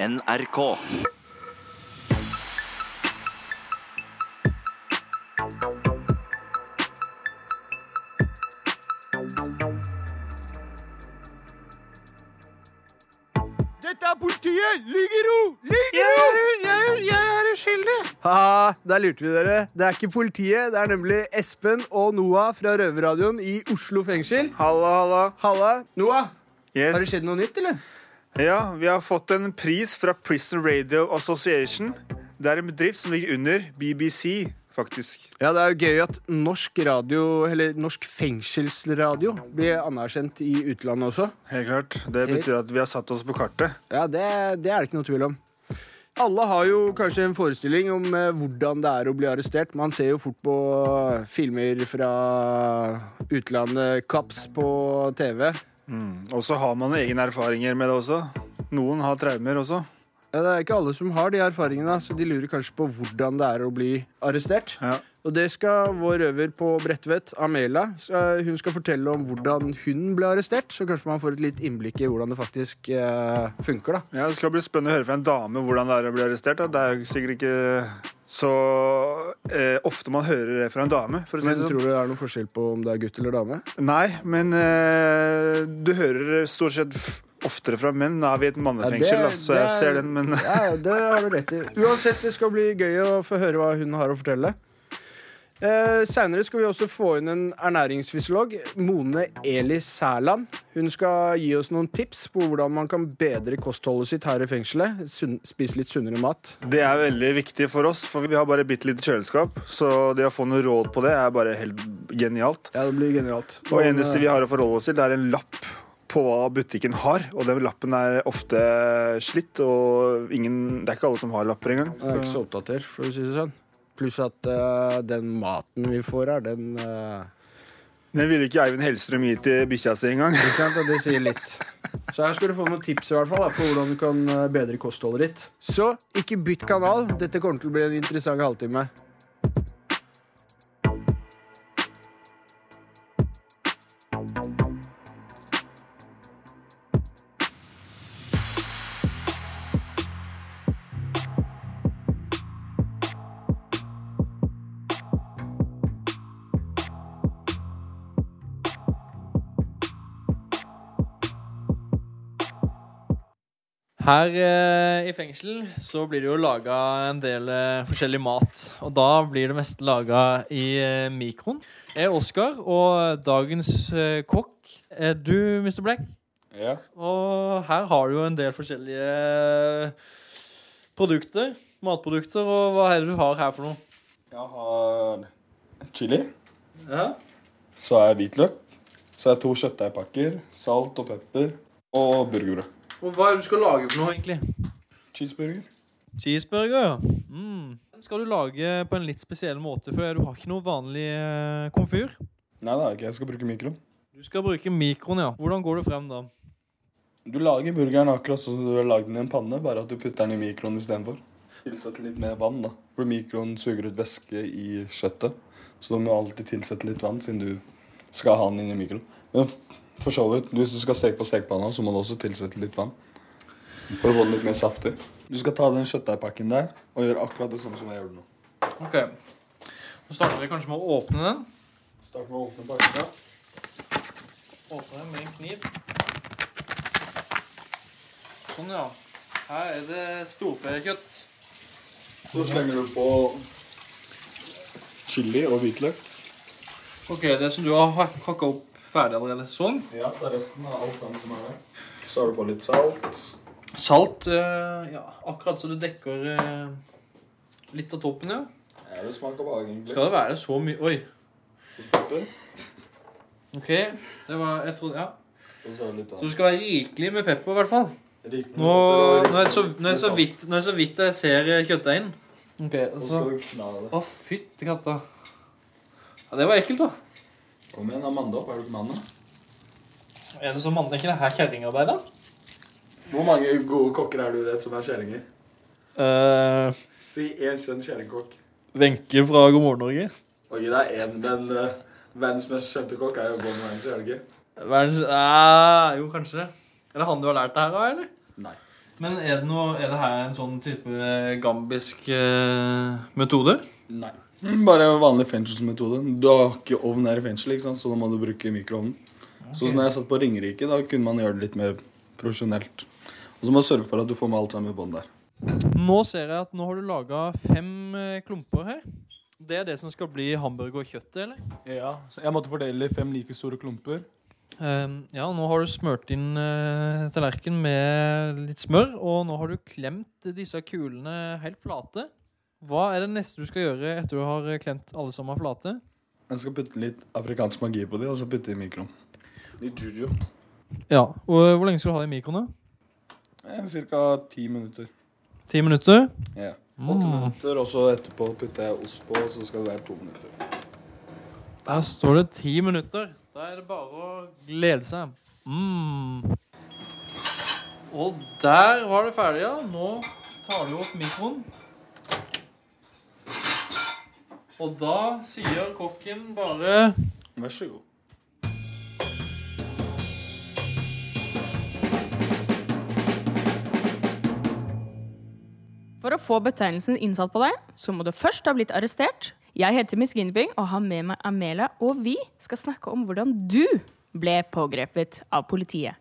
NRK. Dette er politiet! Ligg i ro! Ligg i ro! Jeg er uskyldig. Haha, der lurte vi dere. Det er ikke politiet, det er nemlig Espen og Noah fra Røverradioen i Oslo fengsel. Halla, halla. Halla. Noah, Yes. har det skjedd noe nytt, eller? Ja, vi har fått en pris fra Prison Radio Association. Det er en bedrift som ligger under BBC, faktisk. Ja, det er jo gøy at norsk radio, eller norsk fengselsradio, blir anerkjent i utlandet også. Helt klart. Det betyr at vi har satt oss på kartet. Ja, det, det er det ikke noe tvil om. Alle har jo kanskje en forestilling om eh, hvordan det er å bli arrestert. Man ser jo fort på eh, filmer fra utlandet, Kaps på TV. Og så har man egne erfaringer med det også. Noen har traumer også. Ja, det er ikke alle som har de erfaringene, så de lurer kanskje på hvordan det er å bli arrestert. Ja. Og det skal vår røver på Bredtvet, Amela, hun skal fortelle om hvordan hun ble arrestert. Så kanskje man får et litt innblikk i hvordan det faktisk eh, funker, da. Ja, Det skal bli spennende å høre fra en dame hvordan det er å bli arrestert. da. Det er jo sikkert ikke så eh, ofte man hører det fra en dame. Si Men sånn. tror du det er noen forskjell på om det er gutt eller dame? Nei, men eh, du hører stort sett oftere fra menn. Nå er vi i et mannefengsel, Ja, da, det- så jeg det er- ser den, men Ja, det har du rett i. Uansett, det skal bli gøy å få høre hva hun har å fortelle. Eh, Seinere skal vi også få inn en ernæringsfysiolog, Mone Eli Sæland. Hun skal gi oss noen tips på hvordan man kan bedre kostholdet sitt her i fengselet. Sunn, spise litt sunnere mat. Det er veldig viktig for oss, for vi har bare bitte lite kjøleskap. Så det å få noe råd på det er bare helt genialt. Ja, det blir genialt. Og eneste vi har å forholde oss til, det er en lapp på hva butikken har. Og den lappen er ofte slitt, og ingen, det er ikke alle som har lapper engang. Jeg er ikke så oppdatert, for å si det sånn. Pluss at uh, den maten vi får her, den uh... Den ville ikke Eivind Hellstrøm gi til bikkja si engang. Det sier litt. Så her skal du få noen tips i hvert fall da, på hvordan du kan eh, bedre kostholdet ditt. Så ikke bytt kanal. Dette kommer til å bli en interessant halvtime. Her eh, i fengsel så blir det jo laga en del eh, forskjellig mat. Og da blir det mest laga i eh, mikroen. Jeg er Oskar, og dagens eh, kokk er du, Mr. Black. Ja. Og her har du jo en del forskjellige eh, produkter. Matprodukter. Og hva er det du har her for noe? Jeg har chili, Ja. så jeg hvitløk, så jeg to kjøttdeigpakker, salt og pepper og burgerbrød. Og hva er det du skal lage for noe, egentlig? Cheeseburger. Cheeseburger, ja. Mm. Den skal du lage på en litt spesiell måte, for du har ikke noe vanlig eh, komfyr. Nei, det er ikke. Jeg skal bruke mikroen. Du skal bruke mikroen, ja. Hvordan går du frem da? Du lager burgeren akkurat sånn som du har lagd den i en panne, bare at du putter den i mikroen istedenfor. Tilsett litt mer vann, da. For mikroen suger ut væske i kjøttet. Så du må alltid tilsette litt vann, siden du skal ha den inn i mikroen. Men for så vidt, hvis du skal steke på stekepanna, så må du også tilsette litt vann. For å få den litt mer saftig. Du skal ta den kjøttdeigpakken der og gjøre akkurat det samme som jeg gjorde nå. Ok. Nå starter vi kanskje med å åpne den. Start med å åpne pakken. Åpne den med en kniv. Sånn, ja. Her er det storfekjøtt. Så slenger du på chili og hvitløk. Ok, det som du har hakka opp ferdig allerede. Sånn. Ja, det er resten av alt sammen som er der. Så har du på litt salt. Salt, eh, ja, akkurat så du dekker eh, litt av toppen, ja. Ja, det smaker bare egentlig. Skal det være så mye Oi. Ok, det var Jeg trodde Ja. Så det Så det skal være rikelig med pepper, i hvert fall. Nå, nå, er det så, nå, er det så vidt, nå er det så vidt jeg ser eh, kjøttdeigen. Okay, altså. Å, fytti katta. Ja, det var ekkelt, da. Kom igjen, Amanda. opp. er du ikke mann, da? Er det så mann, ikke det her kjerringarbeid, da? Hvor mange gode kokker er du vet som er kjerringer? Uh, Si én kjent kjerringkokk. Wenche fra God morgen Norge. Ok, det er en, Den uh, verdens mest kjente kokk er jo Gordon Ramsay, er det ikke? Verdens ah, Jo, kanskje. Er det han du har lært det her av, eller? Nei. Men er det, noe, er det her en sånn type gambisk uh, metode? Nei. Mm, Bare vanlig fengselsmetode. Du har ikke ovn her i fengselet, så da må du bruke mikroovnen. Så når jeg satt på Ringerike, da kunne man gjøre det litt mer profesjonelt. Og så må du sørge for at du får med alt sammen i bånn der. Nå ser jeg at nå har du laga fem eh, klumper her. Det er det som skal bli hamburger og kjøtt, eller? Ja, så Jeg måtte fordele fem like store klumper. Um, ja, nå har du smørt inn uh, tallerken med litt smør, og nå har du klemt disse kulene helt flate. Hva er det neste du skal gjøre etter du har eh, klemt alle som har flate? Jeg skal putte litt afrikansk magi på dem, og så putte i mikroen. Litt juju. Ja, og eh, Hvor lenge skal du ha det i mikroen? da? Ca. Cirka ti minutter. Ti minutter? Ja. Åtte Mm. minutter, og så etterpå putter jeg ost på, og så skal det være to minutter. Der står det ti minutter. Da er det bare å glede seg. Mm. Og der var det ferdig, ja. Nå tar du opp mikroen. Og da sier kokken bare Vær så god. For å få betegnelsen innsatt på deg, så må du først ha blitt arrestert. Jeg heter Miss Guinevere og har med meg Amelia, og vi skal snakke om hvordan du ble pågrepet av politiet.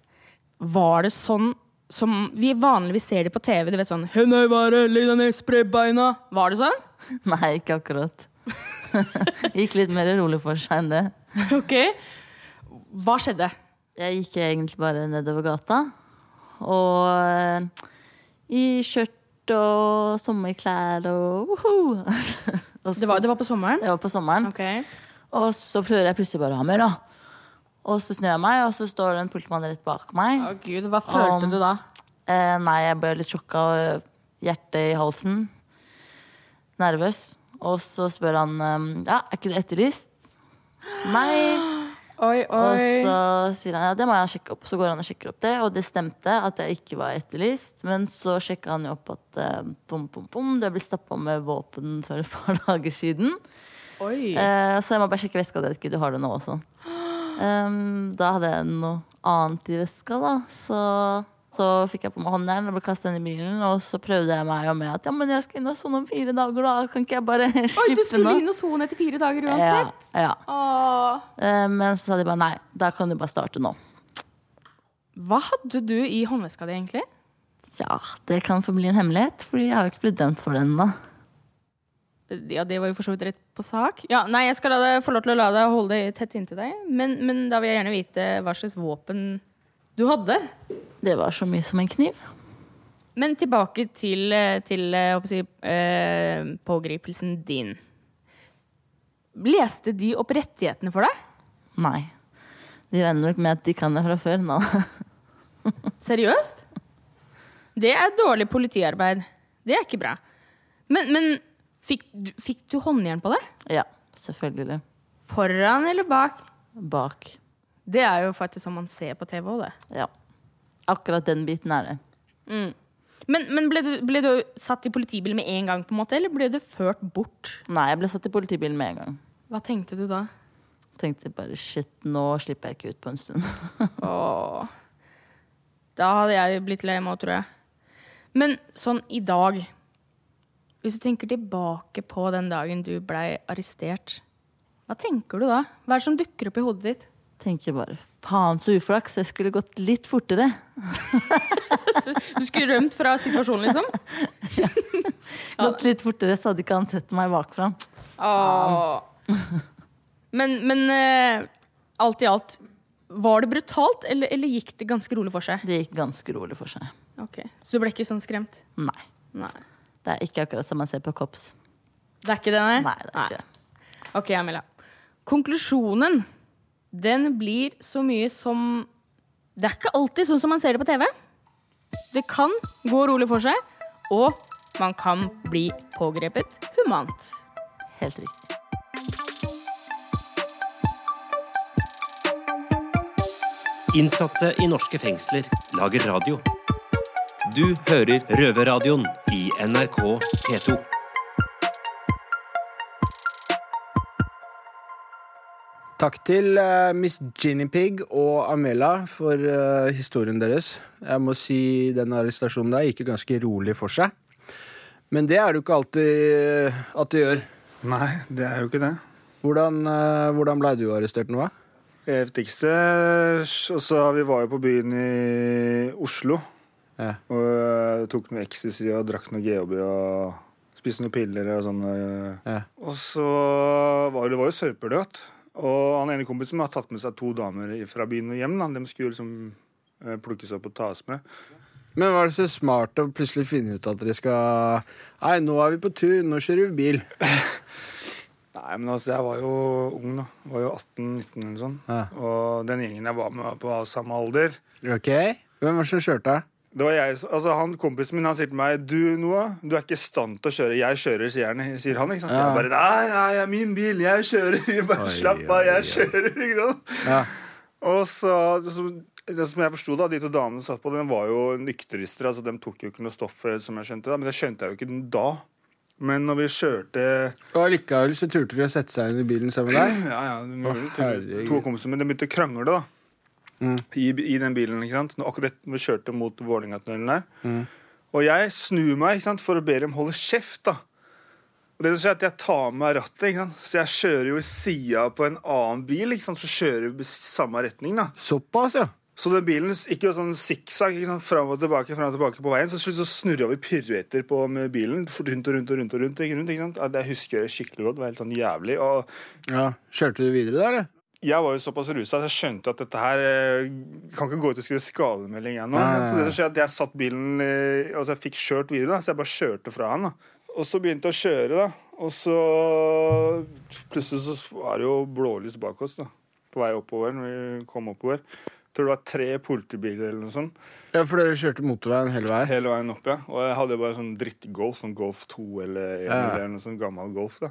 Var det sånn som vi vanligvis ser det på TV? Du vet sånn. Var det sånn? Nei, ikke akkurat. Gikk litt mer rolig for seg enn det. Ok. Hva skjedde? Jeg gikk egentlig bare nedover gata. Og eh, i skjørt og sommerklær og woho! Det var, det var på sommeren? det var på sommeren. Okay. Og så prøver jeg plutselig bare å ha mer, da. Og så snur jeg meg, og så står det en politimann rett bak meg. Å gud, hva følte og, du da? Eh, nei, jeg ble litt sjokka og hjertet i halsen. Nervøs. Og så spør han eh, ja, er ikke du etterlyst. Nei. Oi, oi. Og så sier han ja, det må jeg sjekke opp. Så går han og sjekker opp det, og det stemte at jeg ikke var etterlyst. Men så sjekka han jo opp at eh, bom, bom, bom, det ble stappa med våpen for et par dager siden. Eh, så jeg må bare sjekke veska di, ikke du har det nå også. Um, da hadde jeg noe annet i veska, da. Så, så fikk jeg på meg håndjern og ble kastet inn i bilen. Og så prøvde jeg meg med at ja, men jeg skal inn og sone om fire dager, da. Kan ikke jeg bare Oi, slippe du skulle inn og sone etter fire dager uansett? ja. Åh. Eh, men så sa de bare nei, da kan du bare starte nå. Hva hadde du i håndveska di, egentlig? Ja, det kan forbli en hemmelighet, Fordi jeg har jo ikke blitt dømt for det ennå. Ja, det var jo for så vidt rett på sak. Ja, nei, jeg skal få lov til å la deg holde det tett inntil deg. Men, men da vil jeg gjerne vite hva slags våpen du hadde. Det var så mye som en kniv. Men tilbake til, eh, til eh, si, eh, pågripelsen din. Leste de opp rettighetene for deg? Nei. De regner nok med at de kan det fra før nå. Seriøst? Det er dårlig politiarbeid. Det er ikke bra. Men, men fikk, du- fikk du håndjern på det? ja, selvfølgelig. Foran eller bak? Bak. Det er jo faktisk som man ser på TV òg, det. Ja. Akkurat den biten er det. Men, men ble, du, ble du satt i politibil med en gang, på en måte, eller ble du ført bort? Nei, jeg ble satt i politibilen med en gang. Hva tenkte du da? Tenkte bare shit, nå slipper jeg ikke ut på en stund. Åh. Da hadde jeg blitt lei meg òg, tror jeg. Men sånn i dag Hvis du tenker tilbake på den dagen du blei arrestert, hva tenker du da? Hva er det som dukker opp i hodet ditt? Tenker bare faen så uflaks, jeg skulle gått litt fortere. Du skulle rømt fra situasjonen, liksom? ja. Gått litt fortere, så hadde ikke han sett meg bakfra. Men, men eh, alt i alt, var det brutalt, eller, eller gikk det ganske rolig for seg? Det gikk ganske rolig for seg. Ok, Så du ble ikke sånn skremt? Nei. Nei. Det er ikke akkurat som man ser på Kops. Det er ikke det, nei? Nei, det er ikke det. Ok, Amelia. Konklusjonen, den blir så mye som Det er ikke alltid sånn som man ser det på TV. Det kan gå rolig for seg, og man kan bli pågrepet humant. Helt riktig. Innsatte i norske fengsler lager radio. Du hører Røverradioen i NRK P2. Takk til uh, Miss Ginny Pig og Amela for uh, historien deres. Jeg må si den arrestasjonen der gikk jo ganske rolig for seg. Men det er det jo ikke alltid eh, at det gjør. Nei, det er jo ikke det. Hvordan, uh, hvordan blei du arrestert nå, da? Det heftigste så Vi var jo på byen i Oslo. Ja. Og uh, tok noe ecstasy og drakk noe GHB og spiste noen piller og sånn. Ja. Og så var det var jo sørpedødt. Og han ene kompisen har tatt med seg to damer fra byen og hjem. Da. De skulle liksom eh, plukkes opp og tas med. Men var det så smart å plutselig finne ut at dere skal Nei, nå er vi på tur, nå kjører vi bil. Nei, men altså, jeg var jo ung, da. Jeg var jo 18-19 eller sånn. Ja. Og den gjengen jeg var med, var på samme alder. Ok, Hvem var det som kjørte? Det var jeg, altså han Kompisen min han sier til meg Du Noah, du er ikke i stand til å kjøre. Jeg kjører, sier, han, sier han. ikke sant? Ja. Jeg bare Nei, nei, det er min bil. Jeg kjører. Bare Oi, slapp av, jeg oi. kjører. ikke sant? Ja. Og så, så det som jeg forsto, de to damene satt på den, var jo nykterister. altså De tok jo ikke noe stoff, eh, som jeg skjønte da, men det skjønte jeg jo ikke da. Men når vi kjørte Og allikevel så turte de å sette seg inn i bilen sammen med deg? Ja, ja, de det. To kompiser men de begynte å krangle, da. Mm. I, I den bilen. ikke sant? Når akkurat vi kjørte mot Vålerenga-tunnelen der. Mm. Og jeg snur meg ikke sant, for å be dem holde kjeft. da. Og det som skjer er at Jeg tar med meg rattet, ikke sant? så jeg kjører jo i sida på en annen bil. ikke sant? Så kjører vi i samme retning. da. Såpass, ja. Så den bilen gikk jo sånn sikksakk sant, fram og tilbake fram og tilbake på veien. Så slutt så snurra vi piruetter på med bilen. Rundt og rundt og rundt. og rundt, ikke rundt, ikke sant? Jeg husker det skikkelig godt. Det var helt sånn jævlig. og ja. Kjørte du videre da, eller? Jeg var jo såpass rusa at jeg skjønte at dette her eh, kan ikke gå ut og skrive skademelding jeg nå. Nei, nei, Så det som skjer er at jeg satt bilen eh, Altså jeg fikk kjørt videre, da, så jeg bare kjørte fra han. da. Og så begynte jeg å kjøre, da. Og så plutselig så var det jo blålys bak oss da. på vei oppover. når vi kom oppover. Jeg tror det var tre politibiler eller noe sånt Ja, For dere kjørte motorveien hele veien? hele veien opp. ja. Og jeg hadde jo bare sånn drittgolf, sånn Golf 2 eller Ja. eller noe sånn gammel Golf. da.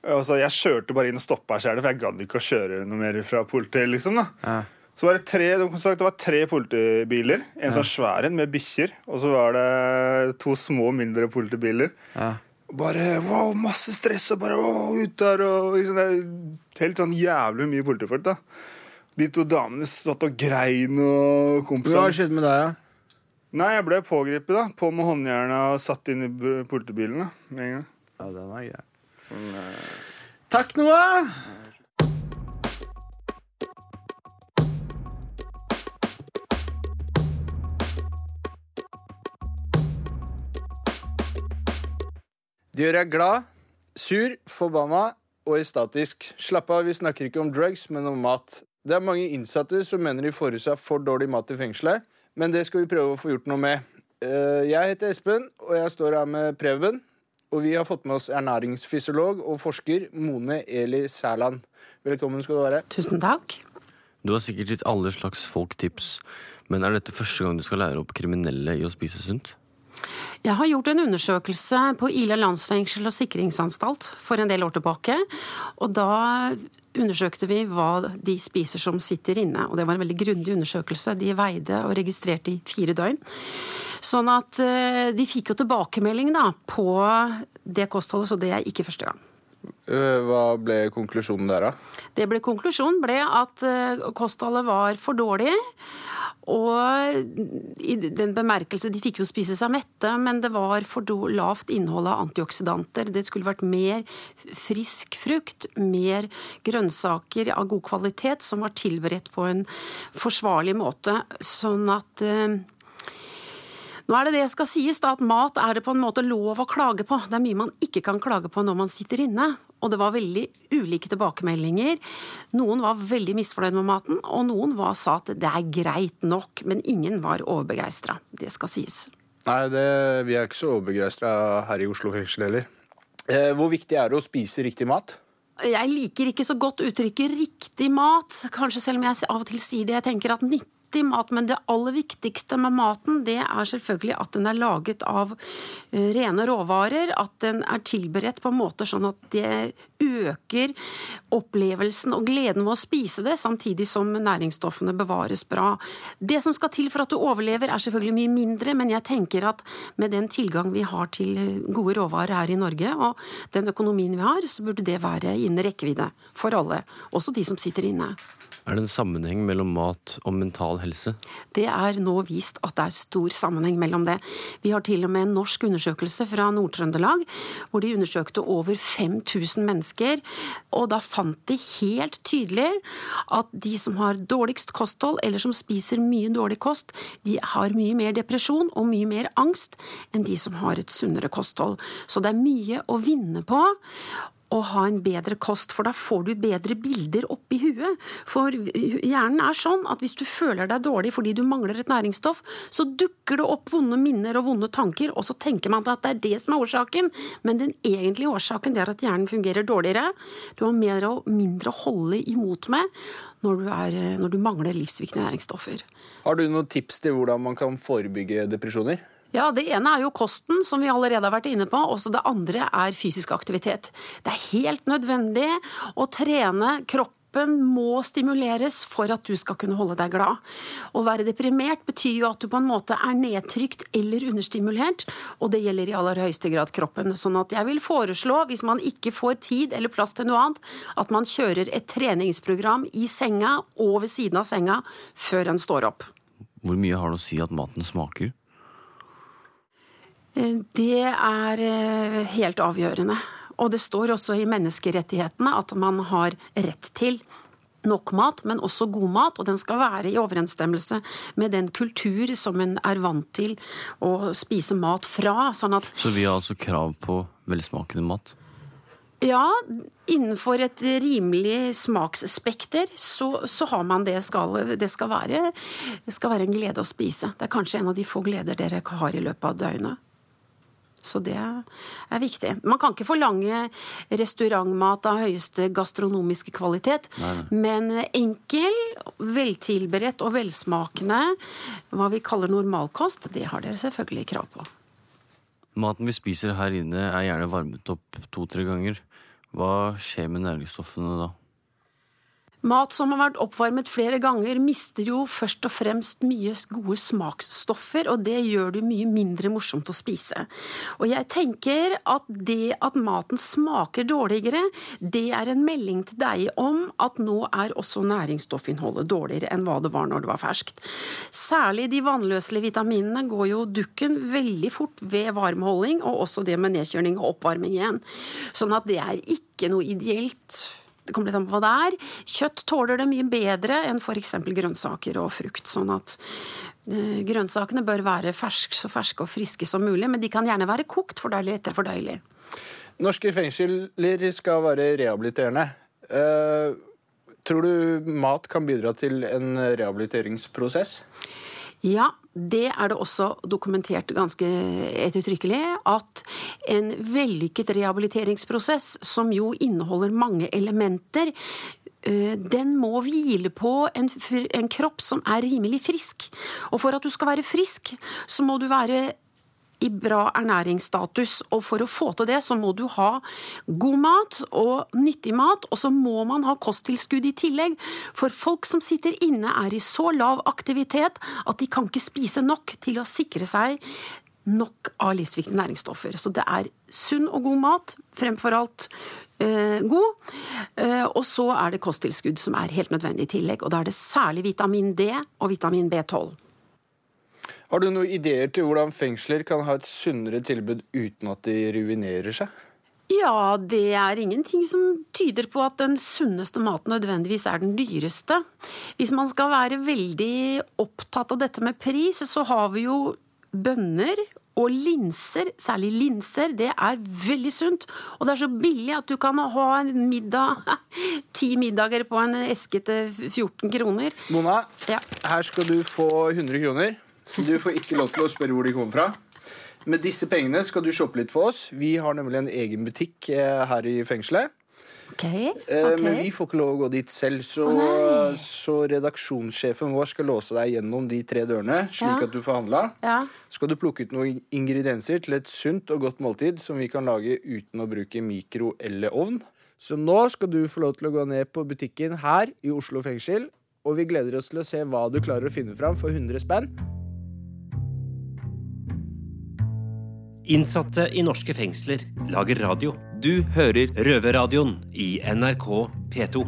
Altså, jeg kjørte bare inn og stoppa sjæl, for jeg gadd ikke å kjøre noe mer fra politiet. liksom da. Ja. Så var det tre det var tre politibiler. En sånn svær en med bikkjer. Og så var det to små, mindre politibiler. Ja. Bare wow, masse stress og bare wow, ut der og liksom, Helt sånn jævlig mye politifolk, da. De to damene satt og grein og Hva har skjedd med deg, da? Nei, jeg ble pågrepet, da. På med håndjernet og satt inn i politibilen da, med en gang. Ja, den er grei. Takk, Noah! Det gjør jeg glad, sur, forbanna og estatisk. Slapp av, vi snakker ikke om drugs, men om mat. Det er mange innsatte som mener de får i seg for dårlig mat i fengselet, men det skal vi prøve å få gjort noe med. Eh, Jeg heter Espen, og jeg står her med Preben. Og vi har fått med oss ernæringsfysiolog og forsker Mone Eli Sæland. Velkommen skal du være. Tusen takk. Du har sikkert gitt alle slags folk tips, men er dette første gang du skal lære opp kriminelle i å spise sunt? Jeg har gjort en undersøkelse på Ila landsfengsel og sikringsanstalt for en del år tilbake. Og da undersøkte vi hva de spiser som sitter inne. Og det var en veldig grundig undersøkelse. De veide og registrerte i fire døgn. Sånn at eh, de fikk jo tilbakemelding da, på det kostholdet, så det er ikke første gang. Øh, Hva ble konklusjonen der, da? Det ble Konklusjonen ble at eh, kostholdet var for dårlig. Og i den bemerkelse De fikk jo spise seg mette, men det var for lavt innhold av antioksidanter. Det skulle vært mer frisk frukt, mer grønnsaker av god kvalitet som var tilberedt på en forsvarlig måte. Sånn at eh, nå er det det skal sies, da, at mat er det på en måte lov å klage på. Det er mye man ikke kan klage på når man sitter inne. Og det var veldig ulike tilbakemeldinger. Noen var veldig misfornøyd med maten, og noen var, sa at det er greit nok. Men ingen var overbegeistra. Det skal sies. Nei, det, vi er ikke så overbegeistra her i Oslo fengsel heller. Eh, hvor viktig er det å spise riktig mat? Jeg liker ikke så godt uttrykket 'riktig mat', kanskje selv om jeg av og til sier det. Jeg tenker at 90 i mat, men det aller viktigste med maten det er selvfølgelig at den er laget av eh, rene råvarer. At den er tilberedt på en måte sånn at det øker opplevelsen og gleden ved å spise det, samtidig som næringsstoffene bevares bra. Det som skal til for at du overlever er selvfølgelig mye mindre, men jeg tenker at med den tilgang vi har til eh, gode råvarer her i Norge, og den økonomien vi har, så burde det være innen rekkevidde for alle, også de som sitter inne. Er det en sammenheng mellom mat og mental helse? Det er nå vist at det er stor sammenheng mellom det. Vi har til og med en norsk undersøkelse fra Nord-Trøndelag, hvor de undersøkte over 5000 mennesker, og da fant de helt tydelig at de som har dårligst kosthold, eller som spiser mye dårlig kost, de har mye mer depresjon og mye mer angst enn de som har et sunnere kosthold. Så det er mye å vinne på å ha en bedre kost, for da får du bedre bilder oppi huet. For hjernen er sånn at hvis du føler deg dårlig fordi du mangler et næringsstoff, så dukker det opp vonde minner og vonde tanker, og så tenker man at det er det som er årsaken. Men den egentlige årsaken er at hjernen fungerer dårligere. Du har mer og mindre å holde imot med når du, er, når du mangler livsviktige næringsstoffer. Har du noen tips til hvordan man kan forebygge depresjoner? Ja, Det ene er jo kosten, som vi allerede har vært inne på. Også det andre er fysisk aktivitet. Det er helt nødvendig å trene kroppen må stimuleres for at du skal kunne holde deg glad. Å være deprimert betyr jo at du på en måte er nedtrykt eller understimulert, og det gjelder i aller høyeste grad kroppen. Sånn at jeg vil foreslå, hvis man ikke får tid eller plass til noe annet, at man kjører et treningsprogram i senga og ved siden av senga før en står opp. Hvor mye har det å si at maten smaker? Det er eh, helt avgjørende. Og det står også i menneskerettighetene at man har rett til nok mat, men også god mat, og den skal være i overensstemmelse med den kultur som en er vant til å spise mat fra. Sånn at Så vi har altså krav på velsmakende mat? ja, innenfor et rimelig smaksspekter så, så har man det skal, det skal være Det skal være en glede å spise. Det er kanskje en av de få gleder dere har i løpet av døgnet. Så det er viktig. Man kan ikke forlange restaurantmat av høyeste gastronomiske kvalitet, men enkel, veltilberedt og velsmakende, hva vi kaller normalkost, det har dere selvfølgelig krav på. Maten vi spiser her inne er gjerne varmet opp to-tre ganger. Hva skjer med næringsstoffene da? Mat som har vært oppvarmet flere ganger, mister jo først og fremst mye gode smaksstoffer, og det gjør det mye mindre morsomt å spise. Og jeg tenker at det at maten smaker dårligere, det er en melding til deg om at nå er også næringsstoffinnholdet dårligere enn hva det var når det var ferskt. Særlig de vannløselige vitaminene går jo dukken veldig fort ved varmholding, og også det med nedkjøling og oppvarming igjen. Sånn at det er ikke noe ideelt det kommer litt an på hva det er. Kjøtt tåler det mye bedre enn f.eks. grønnsaker og frukt. Sånn at eh, grønnsakene bør være fersk, så ferske og friske som mulig, men de kan gjerne være kokt, for da er lettere fordøyelig. Norske fengsler skal være rehabiliterende. Uh, tror du mat kan bidra til en rehabiliteringsprosess? Ja, det er det også dokumentert ganske ettertrykkelig at en vellykket rehabiliteringsprosess, som jo inneholder mange elementer, eh, den må hvile på en, en kropp som er rimelig frisk. Og for at du skal være frisk, så må du være i bra ernæringsstatus. Og for å få til det, så må du ha god mat og nyttig mat, og så må man ha kosttilskudd i tillegg. For folk som sitter inne er i så lav aktivitet at de kan ikke spise nok til å sikre seg nok av livsviktige næringsstoffer. Så det er sunn og god mat, fremfor alt eh, god. Eh, og så er det kosttilskudd som er helt nødvendig i tillegg. Og da er det særlig vitamin D og vitamin B12. Har du noen ideer til hvordan fengsler kan ha et sunnere tilbud uten at de ruinerer seg? Ja, det er ingenting som tyder på at den sunneste maten nødvendigvis er den dyreste. Hvis man skal være veldig opptatt av dette med pris, så har vi jo bønner og linser, særlig linser, det er veldig sunt. Og det er så billig at du kan ha en middag, ti middager på en eske til 14 kroner. Mona, Ja. her skal du få 100 kroner. Du får ikke lov til å spørre hvor de kommer fra. Med disse pengene skal du shoppe litt for oss. Vi har nemlig en egen butikk eh, her i fengselet. Okay, okay. Men vi får ikke lov å gå dit selv, så, oh, så redaksjonssjefen vår skal låse deg gjennom de tre dørene, slik Ja. at du får handla. Ja. Skal du plukke ut noen ingredienser til et sunt og godt måltid som vi kan lage uten å bruke mikro eller ovn. Så nå skal du få lov til å gå ned på butikken her i Oslo fengsel, og vi gleder oss til å se hva du klarer å finne fram for 100 spenn. Innsatte i norske fengsler lager radio. Du hører Røverradioen i NRK P2.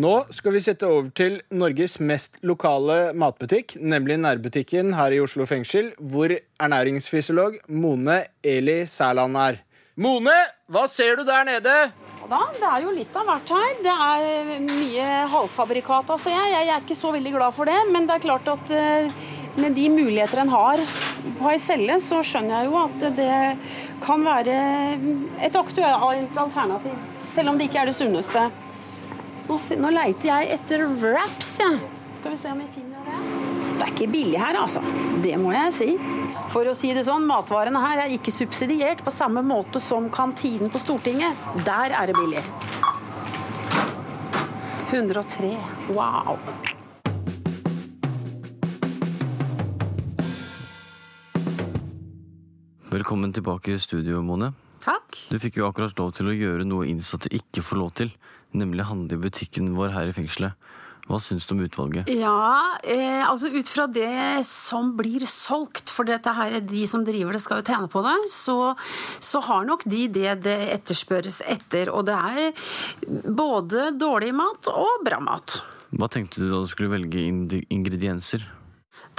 Nå skal vi sette over til Norges mest lokale matbutikk, nemlig nærbutikken her i Oslo fengsel, hvor ernæringsfysiolog Mone Eli Sæland er. Mone, hva ser du der nede? Da, det er jo litt av hvert her. Det er mye halvfabrikat, ser jeg. Jeg er ikke så veldig glad for det, men det er klart at eh, med de muligheter en har på ei celle, så skjønner jeg jo at det kan være et aktuelt alternativ. Selv om det ikke er det sunneste. Nå, nå leiter jeg etter wraps, jeg. Skal vi se om vi finner det. Det er ikke billig her, altså. Det må jeg si. For å si det sånn, matvarene her er ikke subsidiert på samme måte som kantinen på Stortinget. Der er det billig. 103. Wow. Velkommen tilbake i studio, Mone. Takk. Du fikk jo akkurat lov til å gjøre noe innsatte ikke får lov til, nemlig handle i butikken vår her i fengselet. Hva syns du om utvalget? Ja, eh, altså ut fra det som blir solgt, for dette her er de som driver det, skal jo tjene på det, så, så har nok de det det etterspørres etter. Og det er både dårlig mat og bra mat. Hva tenkte du da du skulle velge ingredienser?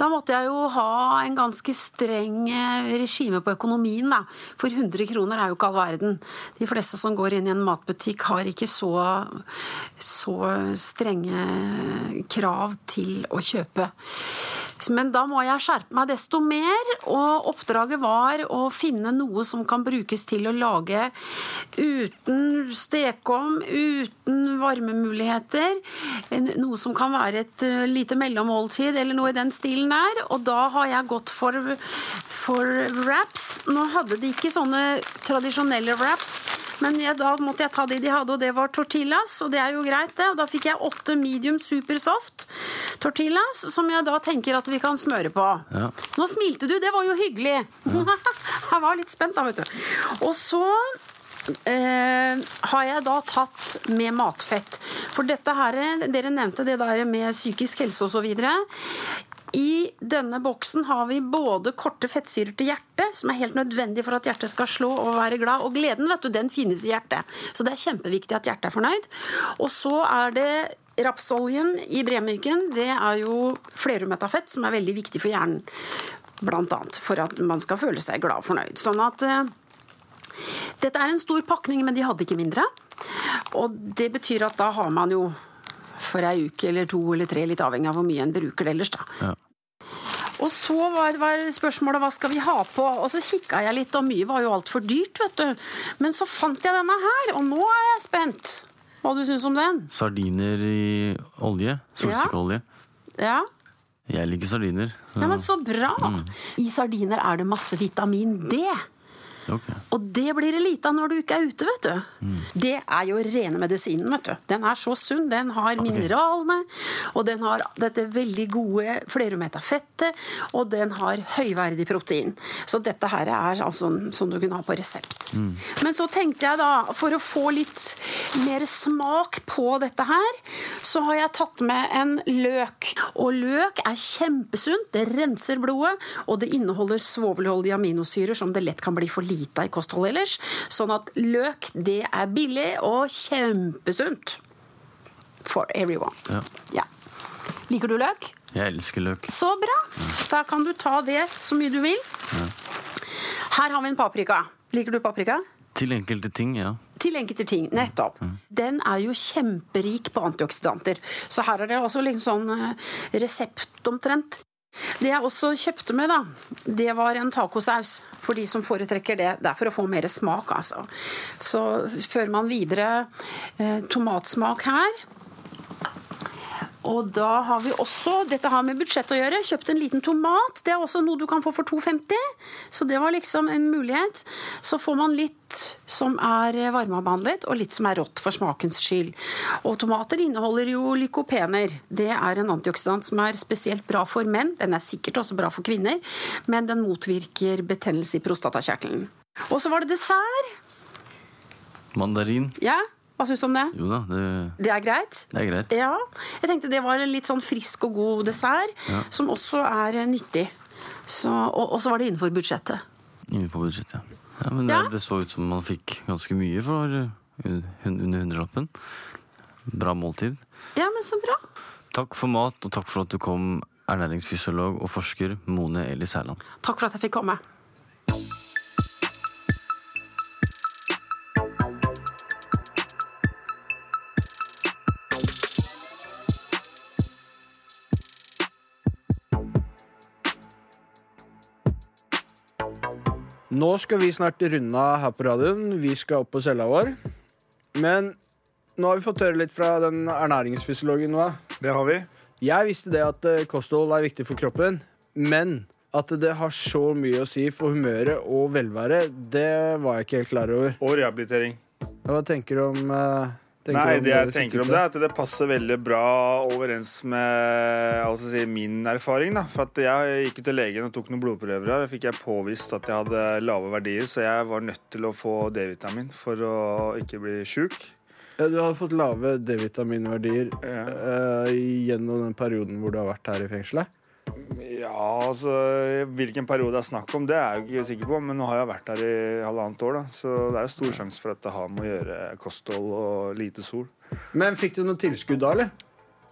Da måtte jeg jo ha en ganske streng eh, regime på økonomien, da. For 100 kroner er jo ikke all verden. De fleste som går inn i en matbutikk, har ikke så, så strenge krav til å kjøpe. Men da må jeg skjerpe meg desto mer, og oppdraget var å finne noe som kan brukes til å lage uten stekeovn, uten varmemuligheter. Noe som kan være et eh, lite mellommåltid, eller noe i den stilen der. Og da har jeg gått for, for wraps. Nå hadde de ikke sånne tradisjonelle wraps. Men jeg, da måtte jeg ta de de hadde, og det var tortillas. Og det er jo greit, det. Og da fikk jeg åtte medium super soft tortillas, som jeg da tenker at vi kan smøre på. Ja. Nå smilte du, det var jo hyggelig. jeg var litt spent da, vet du. Og så eh, har jeg da tatt med matfett. For dette her, dere nevnte det der med psykisk helse videre. I denne boksen har vi både korte fettsyrer til hjertet, som er helt nødvendig for at hjertet skal slå og være glad. Og gleden, vet du, den finnes i hjertet. Så det er kjempeviktig at hjertet er fornøyd. Og så er det rapsoljen i bremyken. Det er jo flerumetta-fett, som er veldig viktig for hjernen. Blant annet for at man skal føle seg glad og fornøyd. Sånn at eh, dette er en stor pakning, men de hadde ikke mindre. Og det betyr at da har man jo for ei uke eller to eller tre, litt avhengig av hvor mye en bruker det ellers, da. Ja. Og så var, var spørsmålet hva skal vi ha på, og så kikka jeg litt, og mye var jo altfor dyrt, vet du. Men så fant jeg denne her, og nå er jeg spent. Hva du syns om den? Sardiner i olje? Solsikkeolje? Ja? Jeg liker sardiner. Så. ja, men så bra! I sardiner er det masse vitamin D. ok. Og det blir det lite av når du ikke er ute, vet du. Det er jo rene medisinen, vet du. Den er så sunn. Den har mineralene, og den har dette veldig gode flerumetta fettet, og den har høyverdig protein. Så dette her er altså som du kunne ha på resept. Men så tenkte jeg da, for å få litt mer smak på dette her, så har jeg tatt med en løk. Og løk er kjempesunt, det renser blodet, og det inneholder svovelholdige aminosyrer som det lett kan bli for lite av i kosthold ellers. Sånn at løk, det er billig og kjempesunt. For everyone. Ja. Ja. Liker du løk? Jeg elsker løk. Så bra. Da kan du ta det så mye du vil. Her har vi en paprika. Liker du paprika? Til enkelte ting, ja. Til enkelte ting. Nettopp. Den er jo kjemperik på antioksidanter. Så her er det også liksom sånn eh, resept omtrent. Det jeg også kjøpte med, da, det var en tacosaus. For de som foretrekker det. Det er for å få mer smak, altså. Så fører man videre eh, tomatsmak her. Og da har vi også, dette har med budsjett å gjøre, kjøpt en liten tomat. Det er også noe du kan få for 2,50. Så det var liksom en mulighet. Så får man litt som er varmebehandlet, og litt som er rått for smakens skyld. Og tomater inneholder jo lykopener. Det er en antioksidant som er spesielt bra for menn. Den er sikkert også bra for kvinner, men den motvirker betennelse i prostatakjertelen. Og så var det dessert. Mandarin. Ja, hva syns du om det? Jo da, det, Det er greit? det er greit. Ja. Jeg tenkte det var en litt sånn frisk og god dessert, Ja. som også er eh, nyttig. Så, og, og så var det innenfor budsjettet. Innenfor budsjettet, ja. ja men. Det, det så ut som man fikk ganske mye for uh, under hundrelappen. Bra måltid. Ja, men så bra. Takk for mat, og takk for at du kom, ernæringsfysiolog og forsker Mone Eli Særland. Takk for at jeg fikk komme. Nå skal vi snart runde av her på radioen. Vi skal opp på cella vår. Men nå har vi fått høre litt fra den ernæringsfysiologen. Hva? Det har vi. Jeg visste det at eh, kosthold er viktig for kroppen, men at det har så mye å si for humøret og velværet, det var jeg ikke helt klar over. Og rehabilitering. Hva tenker du om eh, tenker Nei, det jeg tenker om det, er at det passer veldig bra overens med altså, si, min erfaring. Da. For at jeg gikk jo til legen og tok noen blodprøver. Der fikk jeg påvist at jeg hadde lave verdier, så jeg var nødt til å få D-vitamin for å ikke bli sjuk. Ja, Du har fått lave D-vitaminverdier Ja. uh, gjennom den perioden hvor du har vært her i fengselet. Ja, altså Hvilken periode det er snakk om, det er jeg ikke sikker på. Men nå har jeg vært her i halvannet år, da. Så det er stor sjanse for at det har med å gjøre kosthold og lite sol. Men fikk du noe tilskudd da, eller?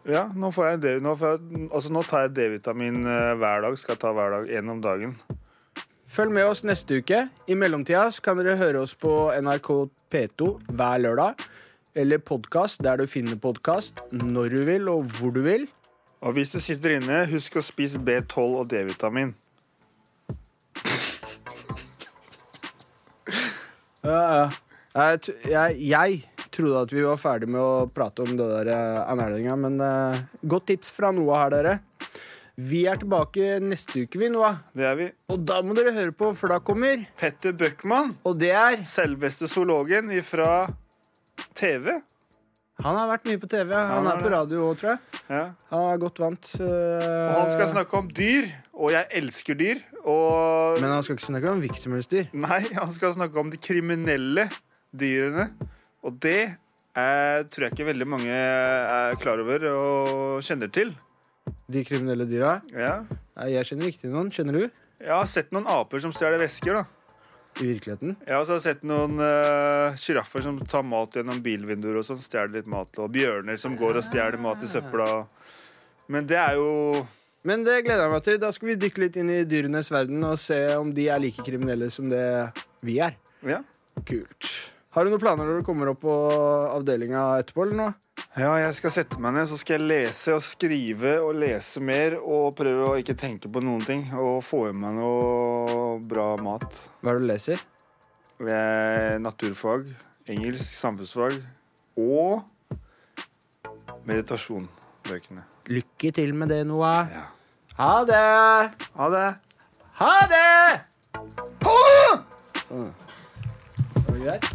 Ja, nå, får jeg nå, får jeg, altså, nå tar jeg D-vitamin eh, hver dag. Skal jeg ta hver dag, én om dagen. Følg med oss neste uke. I mellomtida kan dere høre oss på NRK P2 hver lørdag. Eller podkast der du finner podkast når du vil og hvor du vil. Og hvis du sitter inne, husk å spise B12 og D-vitamin. Ja, ja. Jeg, jeg, jeg trodde at vi var ferdig med å prate om det der eh, ernæringa, men uh, godt tips fra Noah her, dere. Vi er tilbake neste uke, vi, Noah. Det er vi. Og da må dere høre på, for da kommer Petter Bøckmann, Og det er selveste zoologen fra TV. Han har vært mye på TV. Han Han er på radio òg, tror jeg. Ja. Han er godt vant. Uh... Og han skal snakke om dyr, og jeg elsker dyr. Og Men han skal ikke snakke om hvilket som helst dyr. Nei, han skal snakke om de kriminelle dyrene. Og det er, tror jeg ikke veldig mange er klar over og kjenner til. De kriminelle dyra. Ja. Nei, jeg kjenner ikke til noen. Kjenner du? Jeg har sett noen aper som stjeler vesker. da I virkeligheten? Jeg har jeg sett noen uh, som tar mat gjennom bilvinduer og sånn. Stjeler litt mat. Og bjørner som går og stjeler mat i søpla. Men det er jo Men det gleder jeg meg til. Da skal vi dykke litt inn i dyrenes verden og se om de er like kriminelle som det vi er. Ja. Kult. Har du noen planer når du kommer opp på avdelinga etterpå, eller noe? Ja, jeg skal sette meg ned, så skal jeg lese og skrive og lese mer og prøve å ikke tenke på noen ting og få i meg noe bra mat. Hva er det du leser? Naturfag, engelsk, samfunnsfag og meditasjonbøkene. Lykke til med det, Noah. Ja. Ha det! Ha det! Ha det! Ha det! Sånn. Var det greit?